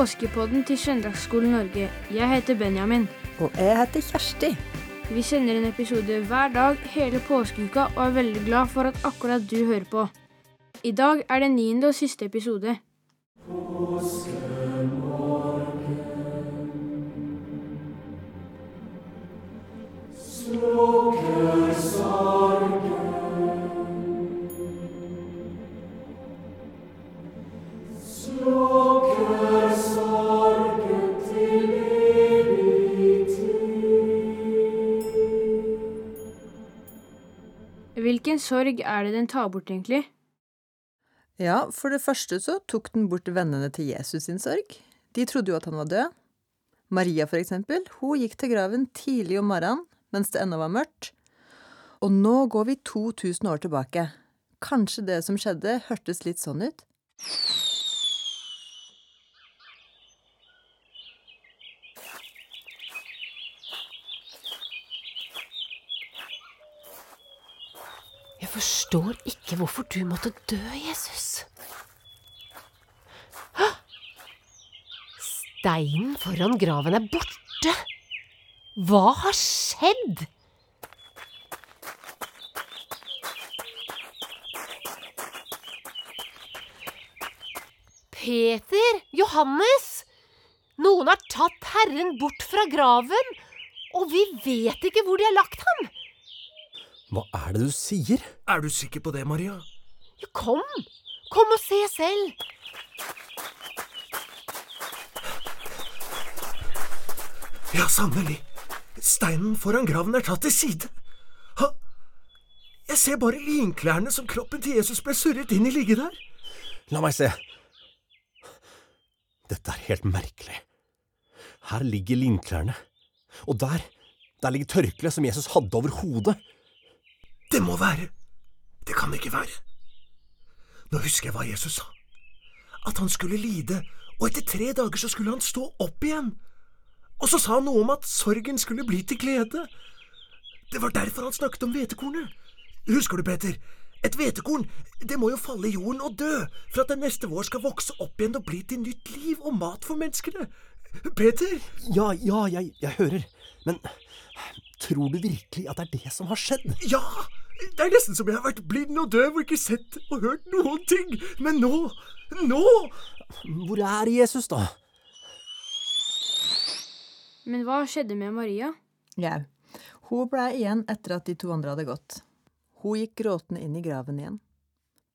påskepodden til Søndagsskolen Norge. Jeg heter Benjamin. Og jeg heter Kjersti. Vi sender en episode hver dag hele påskeuka og er veldig glad for at akkurat du hører på. I dag er det niende og siste episode. Hvilken sorg er det den tar bort, egentlig? Ja, for det første så tok den bort vennene til Jesus sin sorg. De trodde jo at han var død. Maria, for eksempel, hun gikk til graven tidlig om morgenen mens det ennå var mørkt. Og nå går vi 2000 år tilbake. Kanskje det som skjedde, hørtes litt sånn ut? Jeg forstår ikke hvorfor du måtte dø, Jesus. Hå! Steinen foran graven er borte. Hva har skjedd? Peter! Johannes! Noen har tatt Herren bort fra graven, og vi vet ikke hvor de har lagt ham. Hva er det du sier? Er du sikker på det, Maria? Ja, kom! Kom og se selv. Ja, sannelig. Steinen foran graven er tatt til side. Ha, jeg ser bare linklærne som kroppen til Jesus ble surret inn i ligge der. La meg se. Dette er helt merkelig. Her ligger linklærne. Og der, der ligger tørkleet som Jesus hadde over hodet. Det må være. Det kan ikke være. Nå husker jeg hva Jesus sa. At han skulle lide, og etter tre dager så skulle han stå opp igjen. Og så sa han noe om at sorgen skulle bli til glede. Det var derfor han snakket om hvetekornet. Husker du, Peter? Et hvetekorn, det må jo falle i jorden og dø, for at det neste vår skal vokse opp igjen og bli til nytt liv og mat for menneskene. Peter? Ja, ja, jeg, jeg hører. Men tror du virkelig at det er det som har skjedd? Ja! Det er nesten som jeg har vært blind og døv og ikke sett og hørt noen ting. Men nå, nå Hvor er Jesus, da? Men hva skjedde med Maria? Jau. Hun ble igjen etter at de to andre hadde gått. Hun gikk gråtende inn i graven igjen.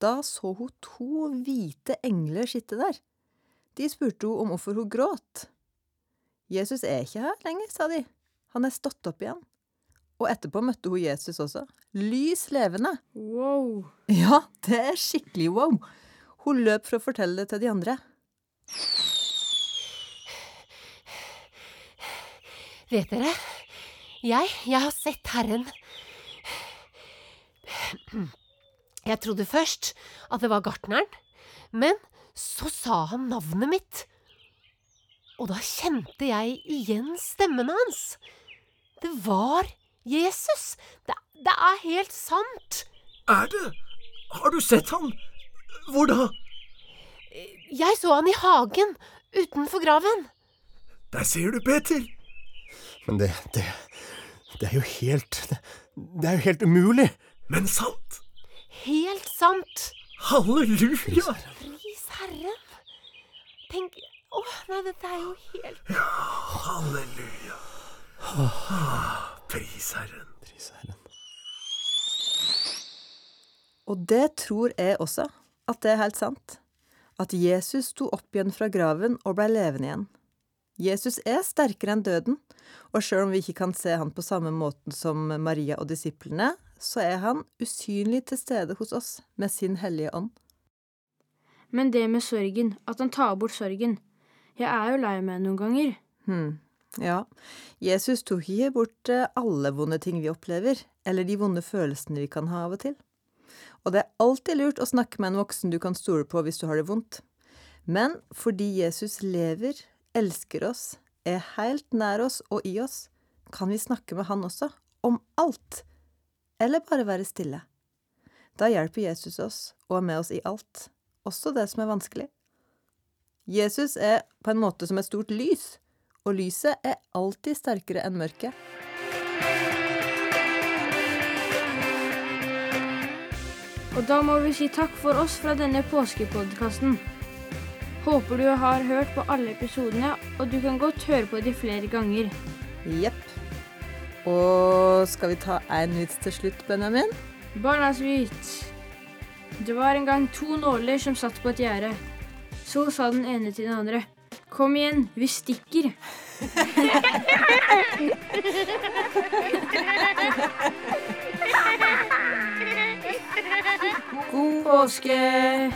Da så hun to hvite engler sitte der. De spurte hun om hvorfor hun gråt. Jesus er ikke her lenger, sa de. Han er stått opp igjen. Og etterpå møtte hun Jesus også. Lys levende. Wow. Ja, det er skikkelig wow. Hun løp for å fortelle det til de andre. Vet dere, jeg, jeg har sett Herren. Jeg trodde først at det var gartneren, men så sa han navnet mitt. Og da kjente jeg igjen stemmen hans. Det var Jesus. Det, det er helt sant. er det. Har du sett han? Hvor da? Jeg så han i hagen utenfor graven. Der ser du, Peter. Men det, det, det er jo helt det, det er jo helt umulig. Men sant. Helt sant. Halleluja. Pris Herren. Tenk Å, nei, dette er jo helt Halleluja. Ah, Pris Herren. Pris Herren. Og det tror jeg også, at det er helt sant. At Jesus sto opp igjen fra graven og blei levende igjen. Jesus er sterkere enn døden, og sjøl om vi ikke kan se han på samme måten som Maria og disiplene, så er han usynlig til stede hos oss med sin hellige ånd. Men det med sorgen, at han tar bort sorgen. Jeg er jo lei meg noen ganger. Hm, ja, Jesus tok ikke bort alle vonde ting vi opplever, eller de vonde følelsene vi kan ha av og til. Og det er alltid lurt å snakke med en voksen du kan stole på hvis du har det vondt. Men fordi Jesus lever, elsker oss, er helt nær oss og i oss, kan vi snakke med han også, om alt. Eller bare være stille. Da hjelper Jesus oss og er med oss i alt, også det som er vanskelig. Jesus er på en måte som et stort lys, og lyset er alltid sterkere enn mørket. Og da må vi si takk for oss fra denne påskepodkasten. Håper du har hørt på alle episodene, og du kan godt høre på de flere ganger. Jepp. Og skal vi ta en vits til slutt, Benjamin? Barnas vits. Det var en gang to nåler som satt på et gjerde. Så sa den ene til den andre. Kom igjen, vi stikker. God Påske!